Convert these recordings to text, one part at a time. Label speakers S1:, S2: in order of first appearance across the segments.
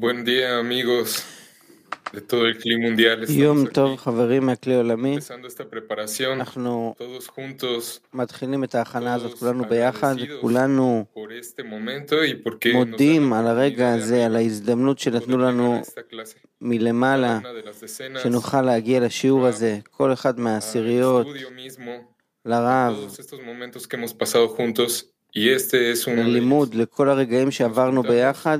S1: Buen día amigos de todo el clima mundial.
S2: יום טוב חברים מהכלי העולמי,
S1: Empezando esta preparación,
S2: אנחנו
S1: todos juntos,
S2: מתחילים את ההכנה הזאת כולנו ביחד, כולנו
S1: por este momento y porque nos dan
S2: מודים על הרגע הזה, על ההזדמנות שנתנו לנו. מלמעלה, שנוכל להגיע לשיעור הזה, כל אחד מהעשיריות, לרב, ללימוד, לכל הרגעים שעברנו ביחד,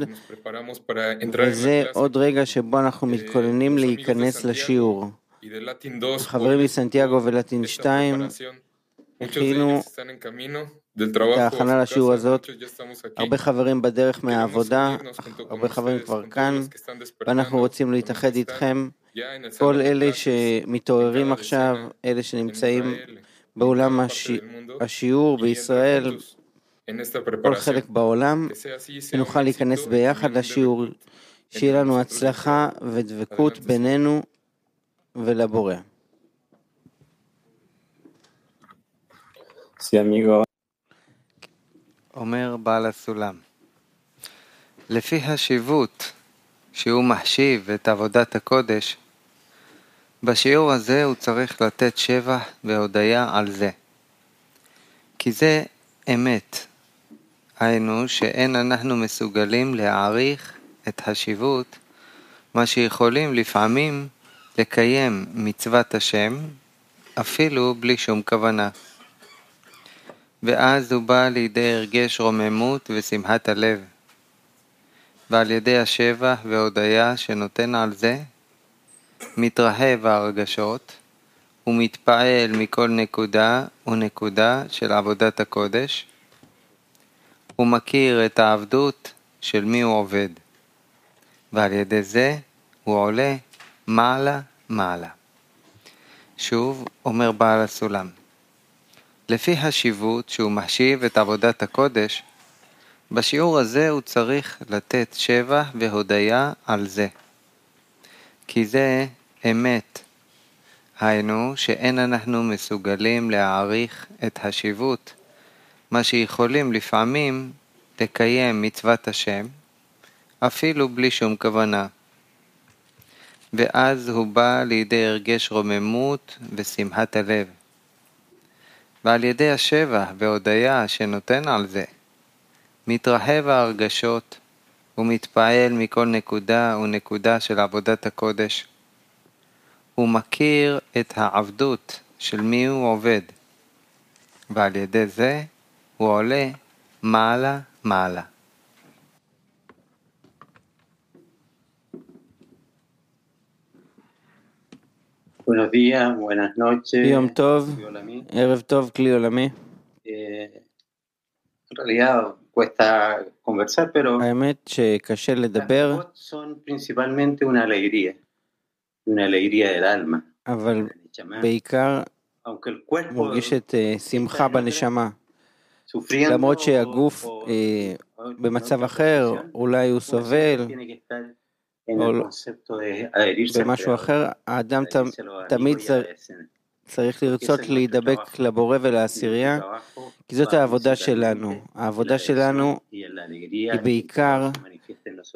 S2: וזה עוד רגע שבו אנחנו מתכוננים להיכנס לשיעור. חברים מסנטיאגו ולטין 2, הכינו
S1: את
S2: ההכנה לשיעור הזאת, הרבה חברים בדרך מהעבודה, הרבה חברים כבר כאן, ואנחנו רוצים להתאחד איתכם, כל אלה שמתעוררים עכשיו, אלה שנמצאים בעולם השיעור בישראל, כל. חלק בעולם, שנוכל להיכנס ביחד לשיעור, שיהיה לנו הצלחה ודבקות. בינינו ולבורא.
S3: אומר בעל הסולם. לפי השיבוט שהוא מחשיב את עבודת הקודש, בשיעור הזה הוא צריך לתת שבח והודיה על זה. כי זה אמת, היינו שאין אנחנו מסוגלים להעריך את השיבוט, מה שיכולים לפעמים לקיים מצוות השם, אפילו בלי שום כוונה. ואז הוא בא לידי הרגש רוממות ושמחת הלב. ועל ידי השבח והודיה שנותן על זה, מתרחב ההרגשות ומתפעל מכל נקודה ונקודה של עבודת הקודש, ומכיר את העבדות של מי הוא עובד, ועל ידי זה הוא עולה מעלה מעלה. שוב אומר בעל הסולם, לפי השיבוט שהוא מחשיב את עבודת הקודש, בשיעור הזה הוא צריך לתת שבח והודיה על זה. כי זה אמת, היינו שאין אנחנו מסוגלים להעריך את השיבוט, מה שיכולים לפעמים לקיים מצוות השם, אפילו בלי שום כוונה. ואז הוא בא לידי הרגש רוממות ושמחת הלב. ועל ידי השבח והודיה שנותן על זה, מתרחב ההרגשות ומתפעל מכל נקודה ונקודה של עבודת הקודש. הוא מכיר את העבדות של מי הוא עובד, ועל ידי זה הוא עולה מעלה מעלה.
S4: Buenos días, buenas noches.
S2: יום טוב,
S4: Yolami.
S2: ערב טוב, כלי עולמי.
S4: Eh, en realidad cuesta conversar, pero
S2: האמת שקשה
S4: las
S2: לדבר,
S4: voz son principalmente una alegría, una alegría del alma.
S2: אבל
S4: Chamán.
S2: בעיקר
S4: Aunque el cuerpo
S2: מורגשת אה, שמחה בנשמה. למרות שהגוף אה, במצב אחר, אולי הוא
S4: siempre
S2: סובל,
S4: el concepto de adherirse al
S2: במשהו אחר, האדם ת-
S4: amigos
S2: תמיד
S4: agradecer.
S2: צריך לרצות להידבק לבורא ולעשירייה, כי זאת העבודה שלנו. העבודה שלנו היא בעיקר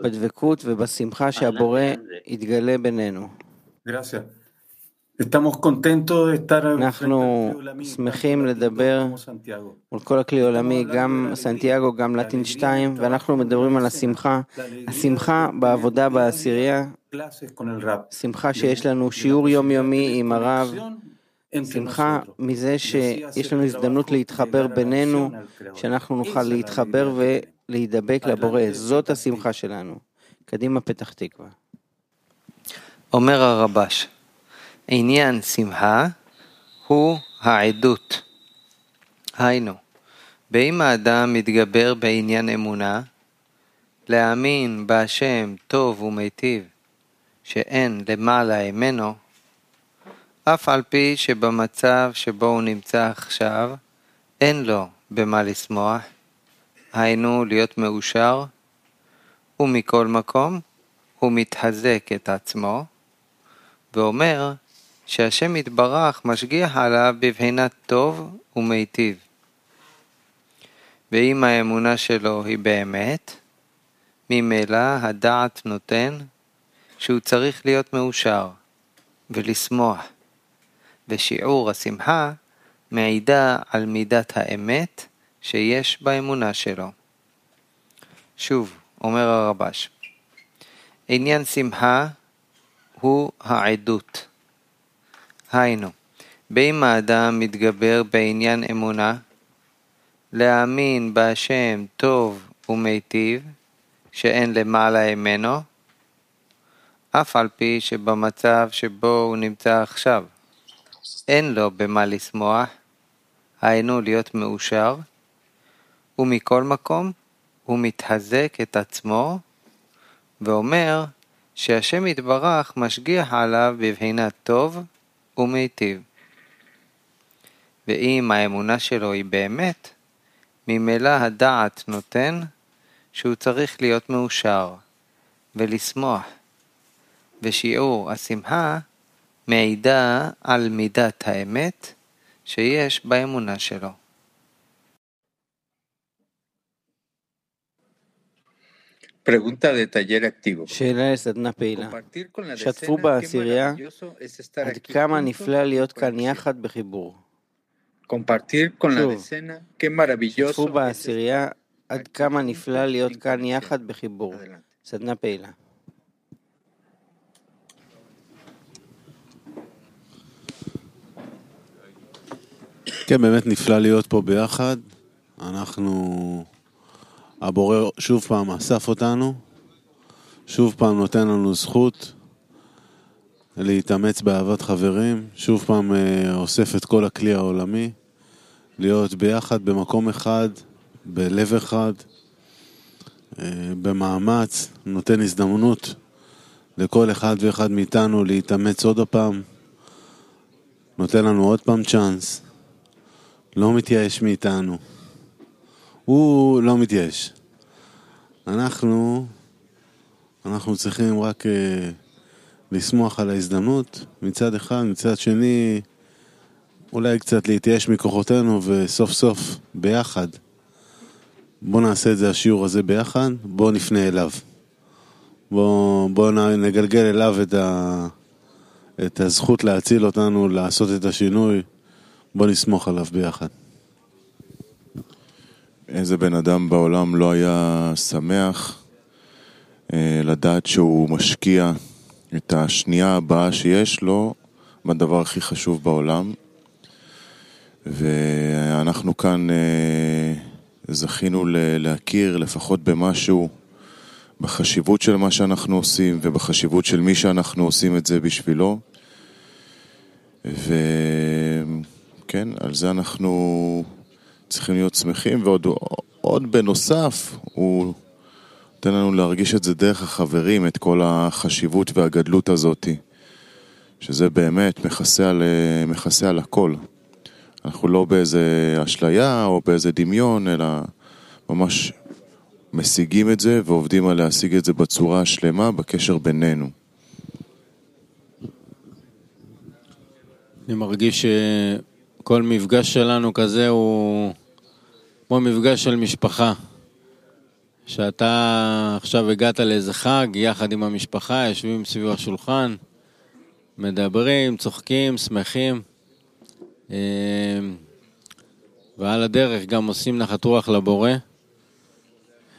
S2: בדבקות ובשמחה שהבורא יתגלה בינינו. אנחנו שמחים לדבר מול כל הכלי העולמי, גם סנטיאגו, גם לטין 2, ואנחנו מדברים על השמחה. השמחה בעבודה בעשירייה, שמחה שיש לנו שיעור יומיומי עם הרב, שמחה מזה שיש לנו הזדמנות להתחבר בינינו, שאנחנו נוכל להתחבר ולהידבק לבורא. זאת השמחה שלנו. קדימה פתח תקווה.
S3: אומר הרבש, עניין שמחה הוא העדות. היינו, באם האדם מתגבר בעניין אמונה, להאמין בהשם טוב ומיטיב, שאין למעלה ממנו, אף על פי שבמצב שבו הוא נמצא עכשיו, אין לו במה לשמוח, היינו להיות מאושר, ומכל מקום הוא מתחזק את עצמו, ואומר שהשם יתברך משגיח עליו בבחינת טוב ומיטיב. ואם האמונה שלו היא באמת, ממילא הדעת נותן שהוא צריך להיות מאושר ולשמוח, ושיעור השמחה מעידה על מידת האמת שיש באמונה שלו. שוב, אומר הרבש, עניין שמחה הוא העדות. היינו, באם האדם מתגבר בעניין אמונה, להאמין בהשם טוב ומיטיב, שאין למעלה ממנו, אף על פי שבמצב שבו הוא נמצא עכשיו, אין לו במה לשמוח, היינו להיות מאושר, ומכל מקום הוא מתחזק את עצמו ואומר שהשם יתברך משגיח עליו בבחינת טוב ומיטיב. ואם האמונה שלו היא באמת, ממילא הדעת נותן שהוא צריך להיות מאושר ולשמוח, ושיעור השמחה מעידה על מידת האמת שיש באמונה שלו.
S2: שאלה לסדנה פעילה. שתפו בעשירייה עד כמה נפלא להיות כאן יחד בחיבור. שוב, שתפו בעשירייה עד כמה נפלא להיות כאן יחד בחיבור. סדנה פעילה.
S5: כן, באמת נפלא להיות פה ביחד. אנחנו... הבורא שוב פעם אסף אותנו, שוב פעם נותן לנו זכות להתאמץ באהבת חברים, שוב פעם אה, אוסף את כל הכלי העולמי, להיות ביחד במקום אחד, בלב אחד, אה, במאמץ, נותן הזדמנות לכל אחד ואחד מאיתנו להתאמץ עוד הפעם, נותן לנו עוד פעם צ'אנס, לא מתייאש מאיתנו. הוא לא מתייאש. אנחנו, אנחנו צריכים רק uh, לשמוח על ההזדמנות מצד אחד, מצד שני אולי קצת להתייאש מכוחותינו וסוף סוף ביחד. בוא נעשה את זה, השיעור הזה ביחד, בוא נפנה אליו. בוא, בוא נגלגל אליו את, ה, את הזכות להציל אותנו, לעשות את השינוי. בוא נסמוך עליו ביחד.
S6: איזה בן אדם בעולם לא היה שמח אה, לדעת שהוא משקיע את השנייה הבאה שיש לו בדבר הכי חשוב בעולם. ואנחנו כאן אה, זכינו להכיר לפחות במשהו בחשיבות של מה שאנחנו עושים ובחשיבות של מי שאנחנו עושים את זה בשבילו. וכן, על זה אנחנו צריכים להיות שמחים, ועוד עוד בנוסף, הוא נותן לנו להרגיש את זה דרך החברים, את כל החשיבות והגדלות הזאת, שזה באמת מכסה על, מכסה על הכל. אנחנו לא באיזה אשליה או באיזה דמיון, אלא ממש משיגים את זה ועובדים על להשיג את זה בצורה השלמה בקשר בינינו.
S7: אני מרגיש שכל מפגש שלנו כזה הוא כמו מפגש של משפחה. שאתה עכשיו הגעת לאיזה חג יחד עם המשפחה, יושבים סביב השולחן, מדברים, צוחקים, שמחים. אה, ועל הדרך גם עושים נחת רוח לבורא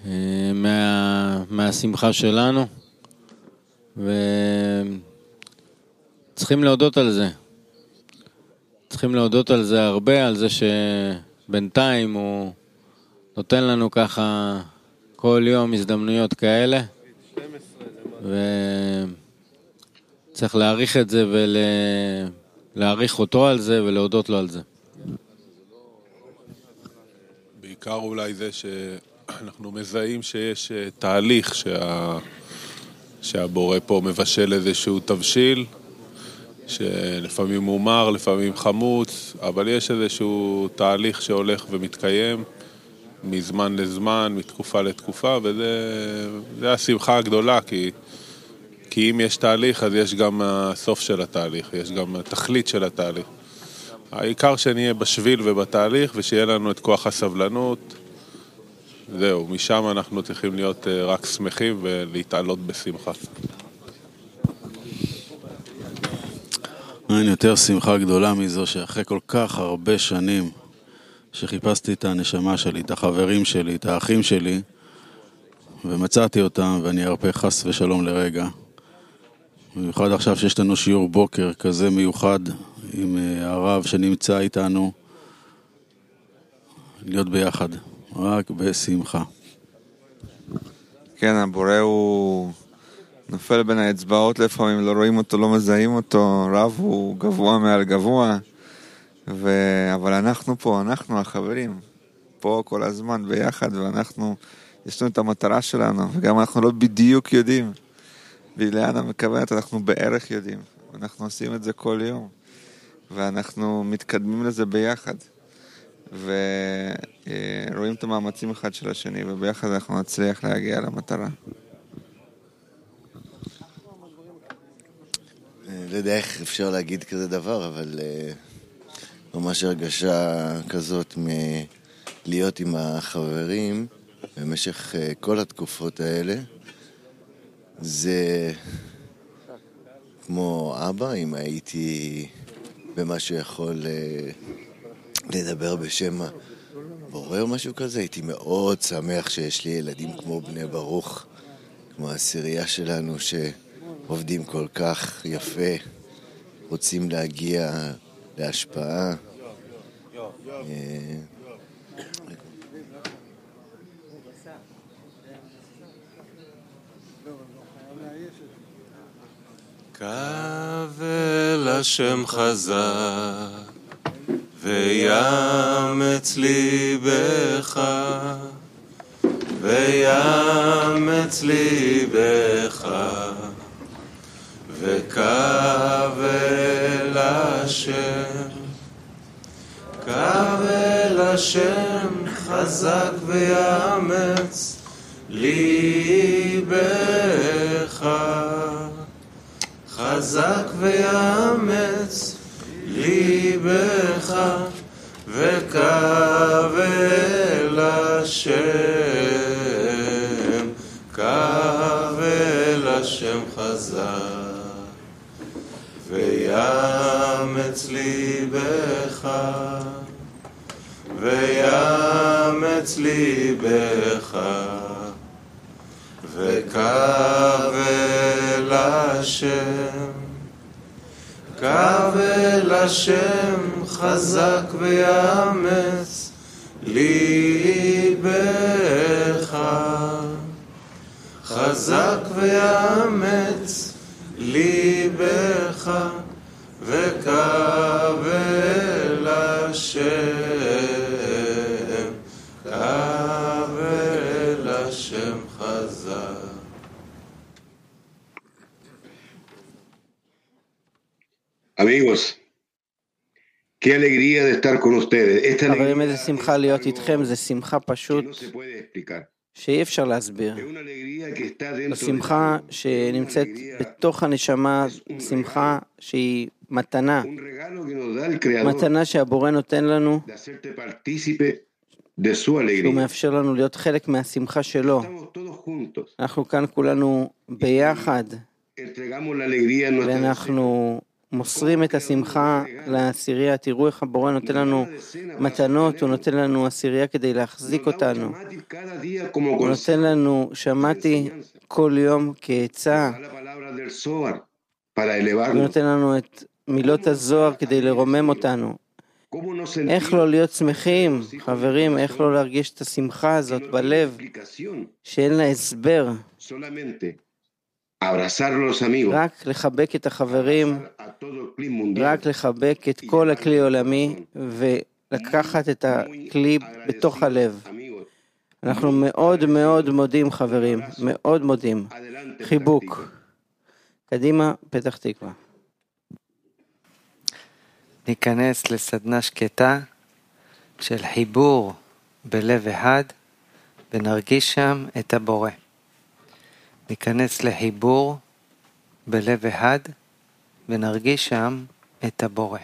S7: אה, מה, מהשמחה שלנו. וצריכים להודות על זה. צריכים להודות על זה הרבה, על זה שבינתיים הוא נותן לנו ככה כל יום הזדמנויות כאלה. וצריך להעריך את זה ולהעריך אותו על זה ולהודות לו על זה.
S5: בעיקר אולי זה שאנחנו מזהים שיש אה, תהליך שה... שהבורא פה מבשל איזשהו תבשיל, שלפעמים הוא מר, לפעמים חמוץ, אבל יש איזשהו תהליך שהולך ומתקיים מזמן לזמן, מתקופה לתקופה, וזה השמחה הגדולה, כי, כי אם יש תהליך, אז יש גם הסוף של התהליך, יש גם התכלית של התהליך. העיקר שנהיה בשביל ובתהליך, ושיהיה לנו את כוח הסבלנות. זהו, משם אנחנו צריכים להיות אה, רק שמחים ולהתעלות בשמחה.
S8: אין יותר שמחה גדולה מזו שאחרי כל כך הרבה שנים שחיפשתי את הנשמה שלי, את החברים שלי, את האחים שלי, ומצאתי אותם, ואני ארפה חס ושלום לרגע. במיוחד עכשיו שיש לנו שיעור בוקר כזה מיוחד עם אה, הרב שנמצא איתנו, להיות ביחד, רק בשמחה.
S9: כן, הבורא הוא נופל בין האצבעות לפעמים, לא רואים אותו, לא מזהים אותו, רב הוא גבוה מעל גבוה, ו... אבל אנחנו פה, אנחנו החברים, פה כל הזמן ביחד, ואנחנו, יש לנו את המטרה שלנו, וגם אנחנו לא בדיוק יודעים ולאן המכוונת, אנחנו בערך יודעים, אנחנו עושים את זה כל יום. ואנחנו מתקדמים לזה ביחד. ורואים את המאמצים אחד של השני, וביחד אנחנו נצליח להגיע למטרה.
S10: לא יודע איך אפשר להגיד כזה דבר, אבל ממש הרגשה כזאת מלהיות עם החברים במשך כל התקופות האלה. זה כמו אבא, אם הייתי במה שיכול אה, לדבר בשם הבורא או משהו כזה. הייתי מאוד שמח שיש לי ילדים כמו בני ברוך, כמו העשירייה שלנו, שעובדים כל כך יפה, רוצים להגיע להשפעה. אה,
S1: קבל השם חזק, ויאמץ ליבך, ויאמץ ליבך, וקבל השם, השם חזק ויאמץ ליבך. חזק ויאמץ ליבך וקבל השם, קבל השם חזק ויאמץ ליבך ויאמץ ליבך וקבל השם, קבל השם חזק ויאמץ ליבך, חזק ויאמץ ליבך וקבל השם.
S11: Amigos, qué alegría de estar con ustedes.
S2: חברים, איזה שמחה להיות איתכם, זה שמחה פשוט שאי אפשר להסביר. זו שמחה שנמצאת בתוך הנשמה, שמחה שהיא מתנה, מתנה שהבורא נותן לנו, שהוא מאפשר לנו להיות חלק מהשמחה שלו. אנחנו כאן כולנו ביחד, ואנחנו מוסרים את השמחה לעשירייה. תראו איך הבורא נותן לנו מתנות, הוא נותן לנו עשירייה כדי להחזיק אותנו. הוא נותן לנו, שמעתי כל יום כעצה, הוא נותן לנו את מילות הזוהר כדי לרומם אותנו. איך לא להיות שמחים, חברים, איך לא להרגיש את השמחה הזאת בלב, שאין לה הסבר. רק לחבק את החברים, רק לחבק את כל הכלי העולמי ולקחת את הכלי בתוך הלב. אנחנו מאוד מאוד מודים חברים, מאוד מודים. חיבוק. קדימה, פתח תקווה.
S3: ניכנס לסדנה שקטה של חיבור בלב אחד ונרגיש שם את הבורא. ניכנס לחיבור בלב אחד ונרגיש שם את הבורא.